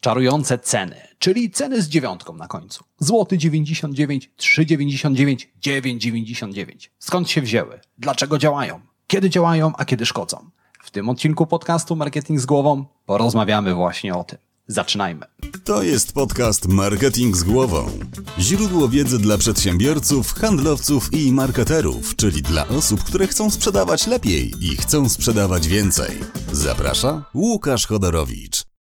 Czarujące ceny, czyli ceny z dziewiątką na końcu. Złoty 99, 3,99, 9,99. Skąd się wzięły? Dlaczego działają? Kiedy działają, a kiedy szkodzą? W tym odcinku podcastu Marketing z głową porozmawiamy właśnie o tym. Zaczynajmy. To jest podcast Marketing z głową. Źródło wiedzy dla przedsiębiorców, handlowców i marketerów, czyli dla osób, które chcą sprzedawać lepiej i chcą sprzedawać więcej. Zaprasza Łukasz Chodorowicz.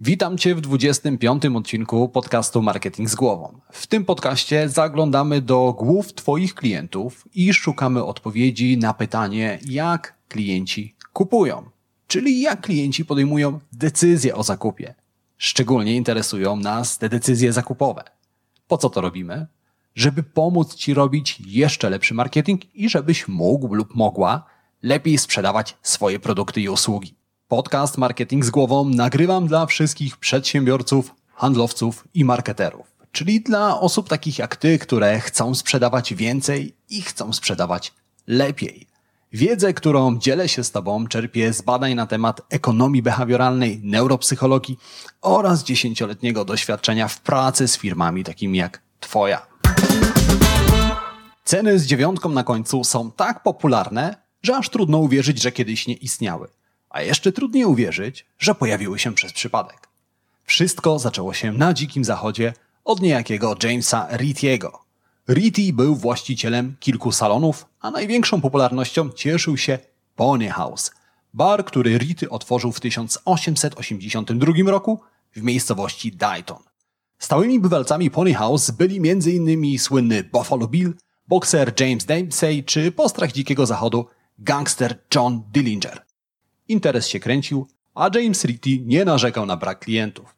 Witam Cię w 25. odcinku podcastu Marketing z Głową. W tym podcaście zaglądamy do głów Twoich klientów i szukamy odpowiedzi na pytanie, jak klienci kupują, czyli jak klienci podejmują decyzje o zakupie. Szczególnie interesują nas te decyzje zakupowe. Po co to robimy? Żeby pomóc Ci robić jeszcze lepszy marketing i żebyś mógł lub mogła lepiej sprzedawać swoje produkty i usługi. Podcast Marketing z głową nagrywam dla wszystkich przedsiębiorców, handlowców i marketerów, czyli dla osób takich jak Ty, które chcą sprzedawać więcej i chcą sprzedawać lepiej. Wiedzę, którą dzielę się z Tobą, czerpię z badań na temat ekonomii behawioralnej, neuropsychologii oraz dziesięcioletniego doświadczenia w pracy z firmami takimi jak Twoja. Ceny z dziewiątką na końcu są tak popularne, że aż trudno uwierzyć, że kiedyś nie istniały. A jeszcze trudniej uwierzyć, że pojawiły się przez przypadek. Wszystko zaczęło się na dzikim zachodzie od niejakiego Jamesa Rittiego. Ritty był właścicielem kilku salonów, a największą popularnością cieszył się Pony House, bar, który Ritty otworzył w 1882 roku w miejscowości Dayton. Stałymi bywalcami Pony House byli m.in. słynny Buffalo Bill, bokser James Dempsey czy postrach dzikiego zachodu gangster John Dillinger. Interes się kręcił, a James Ritty nie narzekał na brak klientów.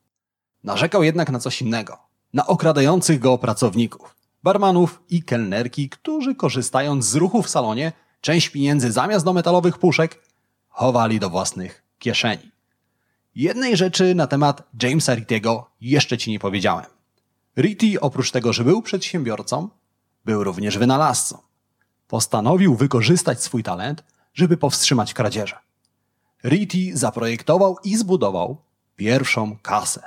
Narzekał jednak na coś innego. Na okradających go pracowników, barmanów i kelnerki, którzy korzystając z ruchu w salonie, część pieniędzy zamiast do metalowych puszek chowali do własnych kieszeni. Jednej rzeczy na temat Jamesa Rittiego jeszcze ci nie powiedziałem. Ritty oprócz tego, że był przedsiębiorcą, był również wynalazcą. Postanowił wykorzystać swój talent, żeby powstrzymać kradzieże. Ritty zaprojektował i zbudował pierwszą kasę.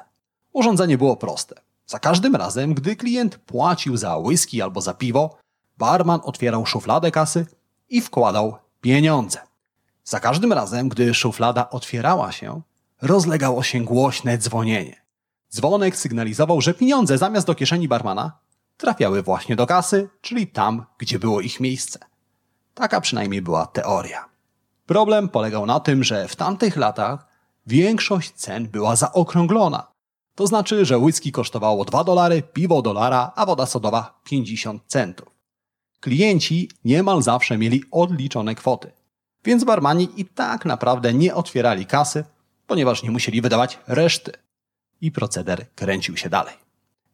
Urządzenie było proste. Za każdym razem, gdy klient płacił za whisky albo za piwo, barman otwierał szufladę kasy i wkładał pieniądze. Za każdym razem, gdy szuflada otwierała się, rozlegało się głośne dzwonienie. Dzwonek sygnalizował, że pieniądze zamiast do kieszeni barmana trafiały właśnie do kasy, czyli tam, gdzie było ich miejsce. Taka przynajmniej była teoria. Problem polegał na tym, że w tamtych latach większość cen była zaokrąglona. To znaczy, że whisky kosztowało 2 dolary, piwo dolara, a woda sodowa 50 centów. Klienci niemal zawsze mieli odliczone kwoty, więc barmani i tak naprawdę nie otwierali kasy, ponieważ nie musieli wydawać reszty. I proceder kręcił się dalej.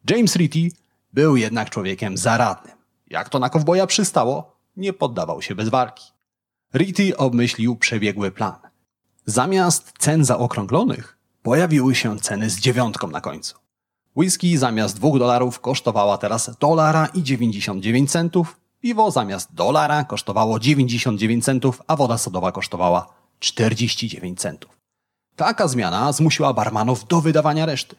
James Ritty był jednak człowiekiem zaradnym. Jak to na kowboja przystało, nie poddawał się bez walki. Ritty obmyślił przebiegły plan. Zamiast cen zaokrąglonych pojawiły się ceny z dziewiątką na końcu. Whisky zamiast 2 dolarów kosztowała teraz dolara i 99 centów, piwo zamiast dolara kosztowało 99 centów, a woda sodowa kosztowała 49 centów. Taka zmiana zmusiła barmanów do wydawania reszty.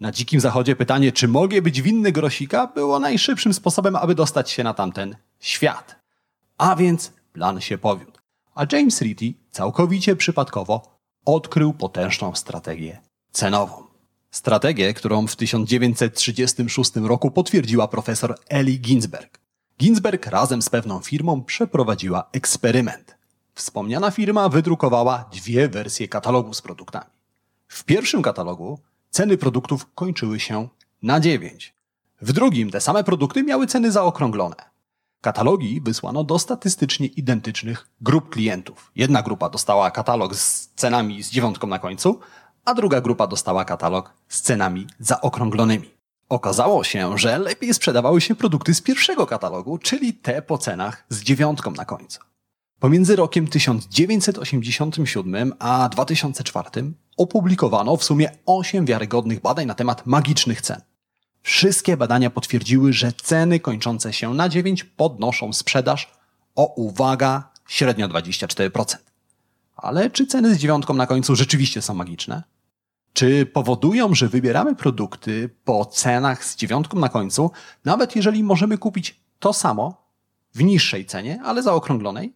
Na dzikim zachodzie pytanie, czy mogę być winny grosika, było najszybszym sposobem, aby dostać się na tamten świat. A więc plan się powiódł. A James Ritty całkowicie przypadkowo odkrył potężną strategię cenową. Strategię, którą w 1936 roku potwierdziła profesor Ellie Ginsberg. Ginsberg razem z pewną firmą przeprowadziła eksperyment. Wspomniana firma wydrukowała dwie wersje katalogu z produktami. W pierwszym katalogu ceny produktów kończyły się na 9. W drugim te same produkty miały ceny zaokrąglone. Katalogi wysłano do statystycznie identycznych grup klientów. Jedna grupa dostała katalog z cenami z dziewiątką na końcu, a druga grupa dostała katalog z cenami zaokrąglonymi. Okazało się, że lepiej sprzedawały się produkty z pierwszego katalogu, czyli te po cenach z dziewiątką na końcu. Pomiędzy rokiem 1987 a 2004 opublikowano w sumie 8 wiarygodnych badań na temat magicznych cen. Wszystkie badania potwierdziły, że ceny kończące się na 9 podnoszą sprzedaż o uwaga średnio 24%. Ale czy ceny z dziewiątką na końcu rzeczywiście są magiczne? Czy powodują, że wybieramy produkty po cenach z dziewiątką na końcu, nawet jeżeli możemy kupić to samo w niższej cenie, ale zaokrąglonej?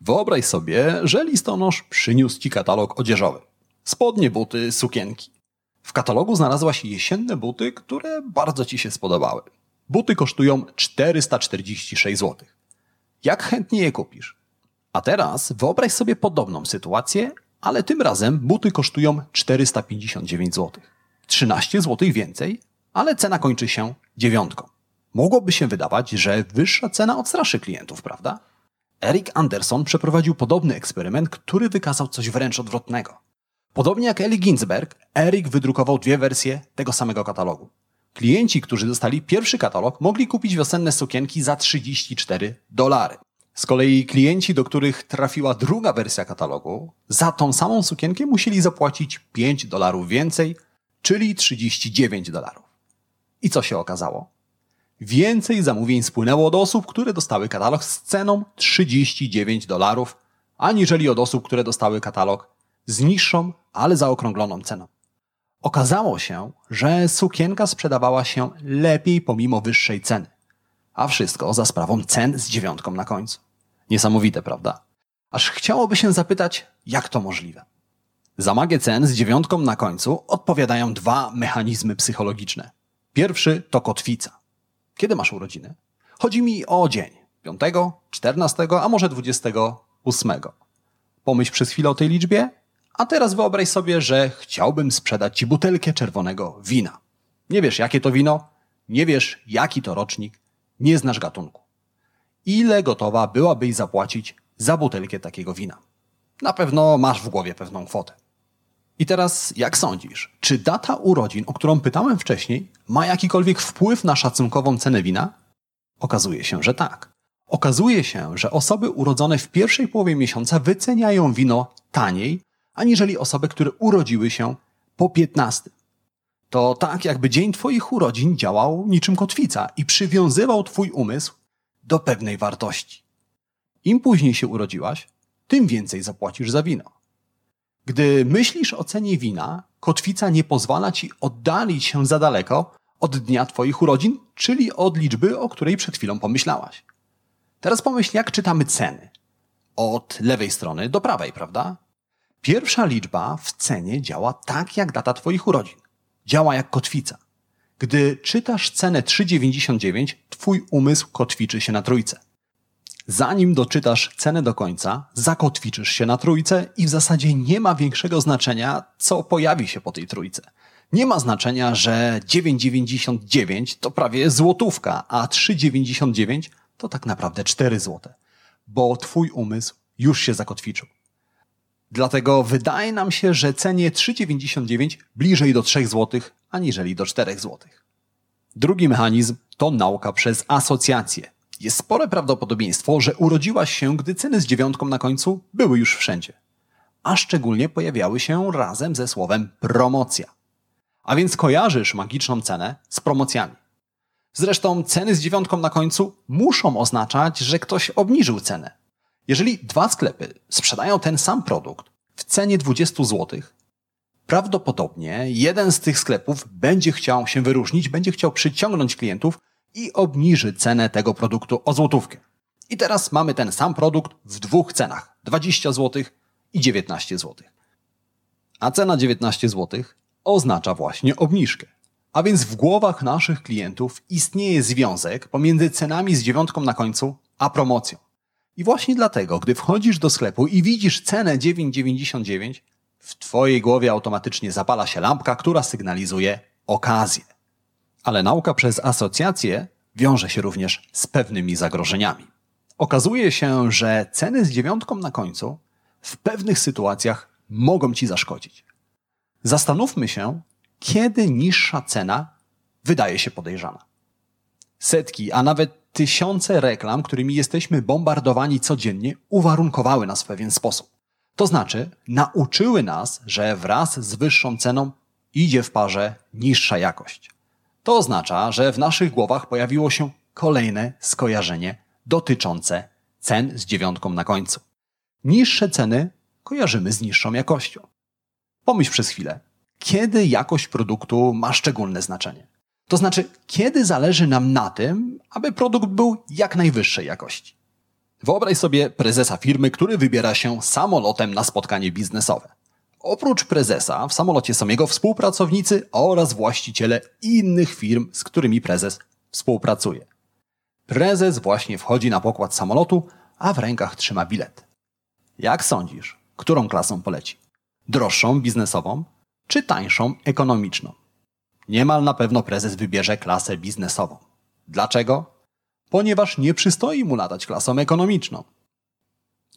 Wyobraź sobie, że listonosz przyniósł ci katalog odzieżowy. Spodnie, buty, sukienki. W katalogu znalazłaś jesienne buty, które bardzo ci się spodobały. Buty kosztują 446 zł. Jak chętnie je kupisz? A teraz wyobraź sobie podobną sytuację, ale tym razem buty kosztują 459 zł. 13 zł więcej, ale cena kończy się dziewiątką. Mogłoby się wydawać, że wyższa cena odstraszy klientów, prawda? Eric Anderson przeprowadził podobny eksperyment, który wykazał coś wręcz odwrotnego. Podobnie jak Eli Ginsberg, Eric wydrukował dwie wersje tego samego katalogu. Klienci, którzy dostali pierwszy katalog, mogli kupić wiosenne sukienki za 34 dolary. Z kolei klienci, do których trafiła druga wersja katalogu, za tą samą sukienkę musieli zapłacić 5 dolarów więcej, czyli 39 dolarów. I co się okazało? Więcej zamówień spłynęło od osób, które dostały katalog z ceną 39 dolarów, aniżeli od osób, które dostały katalog z niższą, ale zaokrągloną ceną. Okazało się, że sukienka sprzedawała się lepiej pomimo wyższej ceny. A wszystko za sprawą cen z dziewiątką na końcu. Niesamowite, prawda? Aż chciałoby się zapytać, jak to możliwe. Za magię cen z dziewiątką na końcu odpowiadają dwa mechanizmy psychologiczne. Pierwszy to kotwica. Kiedy masz urodziny? Chodzi mi o dzień. 5, 14, a może 28. Pomyśl przez chwilę o tej liczbie, a teraz wyobraź sobie, że chciałbym sprzedać ci butelkę czerwonego wina. Nie wiesz, jakie to wino, nie wiesz, jaki to rocznik, nie znasz gatunku. Ile gotowa byłabyś zapłacić za butelkę takiego wina? Na pewno masz w głowie pewną kwotę. I teraz, jak sądzisz, czy data urodzin, o którą pytałem wcześniej, ma jakikolwiek wpływ na szacunkową cenę wina? Okazuje się, że tak. Okazuje się, że osoby urodzone w pierwszej połowie miesiąca wyceniają wino taniej, aniżeli osoby, które urodziły się po 15. To tak, jakby dzień Twoich urodzin działał niczym kotwica i przywiązywał Twój umysł do pewnej wartości. Im później się urodziłaś, tym więcej zapłacisz za wino. Gdy myślisz o cenie wina, kotwica nie pozwala ci oddalić się za daleko od dnia Twoich urodzin, czyli od liczby, o której przed chwilą pomyślałaś. Teraz pomyśl, jak czytamy ceny. Od lewej strony do prawej, prawda? Pierwsza liczba w cenie działa tak jak data Twoich urodzin. Działa jak kotwica. Gdy czytasz cenę 3,99, Twój umysł kotwiczy się na trójce. Zanim doczytasz cenę do końca, zakotwiczysz się na trójce i w zasadzie nie ma większego znaczenia, co pojawi się po tej trójce. Nie ma znaczenia, że 9,99 to prawie złotówka, a 3,99 to tak naprawdę 4 złote, bo twój umysł już się zakotwiczył. Dlatego wydaje nam się, że cenie 3,99 bliżej do 3 zł, aniżeli do 4 zł. Drugi mechanizm to nauka przez asocjację. Jest spore prawdopodobieństwo, że urodziłaś się, gdy ceny z dziewiątką na końcu były już wszędzie. A szczególnie pojawiały się razem ze słowem promocja. A więc kojarzysz magiczną cenę z promocjami. Zresztą ceny z dziewiątką na końcu muszą oznaczać, że ktoś obniżył cenę. Jeżeli dwa sklepy sprzedają ten sam produkt w cenie 20 zł, prawdopodobnie jeden z tych sklepów będzie chciał się wyróżnić, będzie chciał przyciągnąć klientów i obniży cenę tego produktu o złotówkę. I teraz mamy ten sam produkt w dwóch cenach 20 zł i 19 zł. A cena 19 zł oznacza właśnie obniżkę. A więc w głowach naszych klientów istnieje związek pomiędzy cenami z dziewiątką na końcu a promocją. I właśnie dlatego, gdy wchodzisz do sklepu i widzisz cenę 9,99, w Twojej głowie automatycznie zapala się lampka, która sygnalizuje okazję. Ale nauka przez asocjację wiąże się również z pewnymi zagrożeniami. Okazuje się, że ceny z dziewiątką na końcu w pewnych sytuacjach mogą Ci zaszkodzić. Zastanówmy się, kiedy niższa cena wydaje się podejrzana. Setki, a nawet tysiące reklam, którymi jesteśmy bombardowani codziennie, uwarunkowały nas w pewien sposób. To znaczy, nauczyły nas, że wraz z wyższą ceną idzie w parze niższa jakość. To oznacza, że w naszych głowach pojawiło się kolejne skojarzenie dotyczące cen z dziewiątką na końcu. Niższe ceny kojarzymy z niższą jakością. Pomyśl przez chwilę, kiedy jakość produktu ma szczególne znaczenie. To znaczy, kiedy zależy nam na tym, aby produkt był jak najwyższej jakości. Wyobraź sobie prezesa firmy, który wybiera się samolotem na spotkanie biznesowe. Oprócz prezesa w samolocie są jego współpracownicy oraz właściciele innych firm, z którymi prezes współpracuje. Prezes właśnie wchodzi na pokład samolotu, a w rękach trzyma bilet. Jak sądzisz, którą klasą poleci? Droższą biznesową czy tańszą ekonomiczną? Niemal na pewno prezes wybierze klasę biznesową. Dlaczego? Ponieważ nie przystoi mu latać klasą ekonomiczną.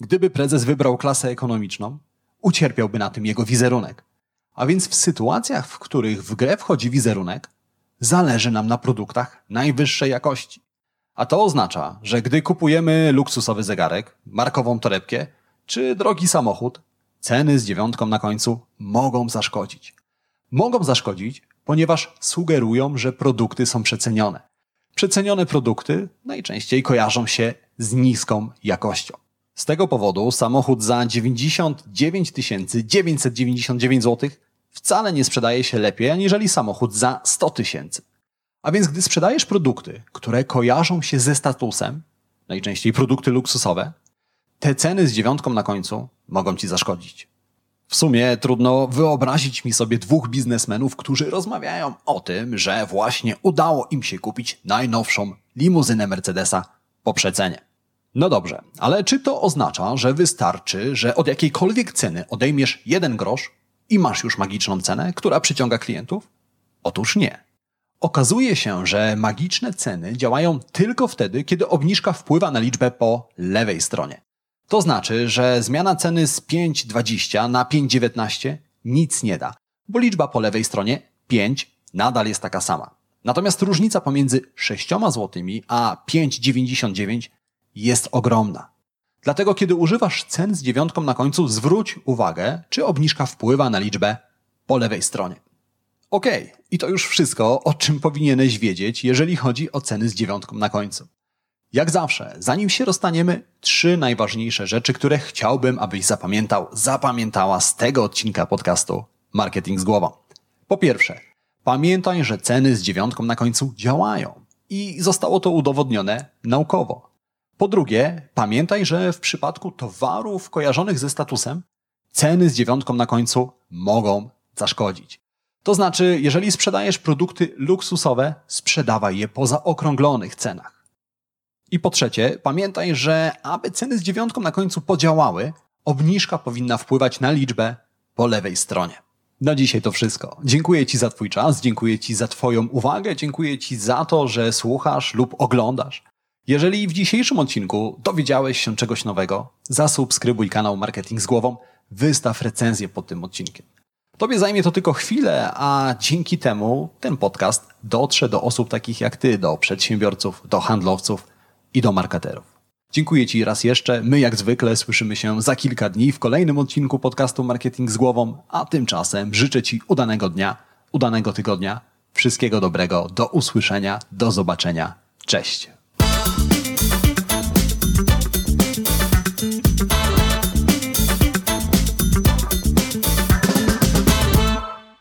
Gdyby prezes wybrał klasę ekonomiczną, ucierpiałby na tym jego wizerunek. A więc w sytuacjach, w których w grę wchodzi wizerunek, zależy nam na produktach najwyższej jakości. A to oznacza, że gdy kupujemy luksusowy zegarek, markową torebkę czy drogi samochód, ceny z dziewiątką na końcu mogą zaszkodzić. Mogą zaszkodzić, ponieważ sugerują, że produkty są przecenione. Przecenione produkty najczęściej kojarzą się z niską jakością. Z tego powodu samochód za 99 999 zł wcale nie sprzedaje się lepiej aniżeli samochód za 100 tysięcy. A więc gdy sprzedajesz produkty, które kojarzą się ze statusem, najczęściej produkty luksusowe, te ceny z dziewiątką na końcu mogą ci zaszkodzić. W sumie trudno wyobrazić mi sobie dwóch biznesmenów, którzy rozmawiają o tym, że właśnie udało im się kupić najnowszą limuzynę Mercedesa po przecenie. No dobrze, ale czy to oznacza, że wystarczy, że od jakiejkolwiek ceny odejmiesz jeden grosz i masz już magiczną cenę, która przyciąga klientów? Otóż nie. Okazuje się, że magiczne ceny działają tylko wtedy, kiedy obniżka wpływa na liczbę po lewej stronie. To znaczy, że zmiana ceny z 5,20 na 5,19 nic nie da, bo liczba po lewej stronie 5 nadal jest taka sama. Natomiast różnica pomiędzy 6 zł a 5,99 jest ogromna. Dlatego, kiedy używasz cen z dziewiątką na końcu, zwróć uwagę, czy obniżka wpływa na liczbę po lewej stronie. Ok, i to już wszystko, o czym powinieneś wiedzieć, jeżeli chodzi o ceny z dziewiątką na końcu. Jak zawsze, zanim się rozstaniemy, trzy najważniejsze rzeczy, które chciałbym, abyś zapamiętał, zapamiętała z tego odcinka podcastu Marketing z głową. Po pierwsze, pamiętaj, że ceny z dziewiątką na końcu działają i zostało to udowodnione naukowo. Po drugie, pamiętaj, że w przypadku towarów kojarzonych ze statusem, ceny z dziewiątką na końcu mogą zaszkodzić. To znaczy, jeżeli sprzedajesz produkty luksusowe, sprzedawaj je po zaokrąglonych cenach. I po trzecie, pamiętaj, że aby ceny z dziewiątką na końcu podziałały, obniżka powinna wpływać na liczbę po lewej stronie. Na dzisiaj to wszystko. Dziękuję Ci za Twój czas, dziękuję Ci za Twoją uwagę, dziękuję Ci za to, że słuchasz lub oglądasz. Jeżeli w dzisiejszym odcinku dowiedziałeś się czegoś nowego, zasubskrybuj kanał Marketing z Głową, wystaw recenzję pod tym odcinkiem. Tobie zajmie to tylko chwilę, a dzięki temu ten podcast dotrze do osób takich jak Ty, do przedsiębiorców, do handlowców i do marketerów. Dziękuję Ci raz jeszcze. My jak zwykle słyszymy się za kilka dni w kolejnym odcinku podcastu Marketing z Głową, a tymczasem życzę Ci udanego dnia, udanego tygodnia, wszystkiego dobrego, do usłyszenia, do zobaczenia. Cześć!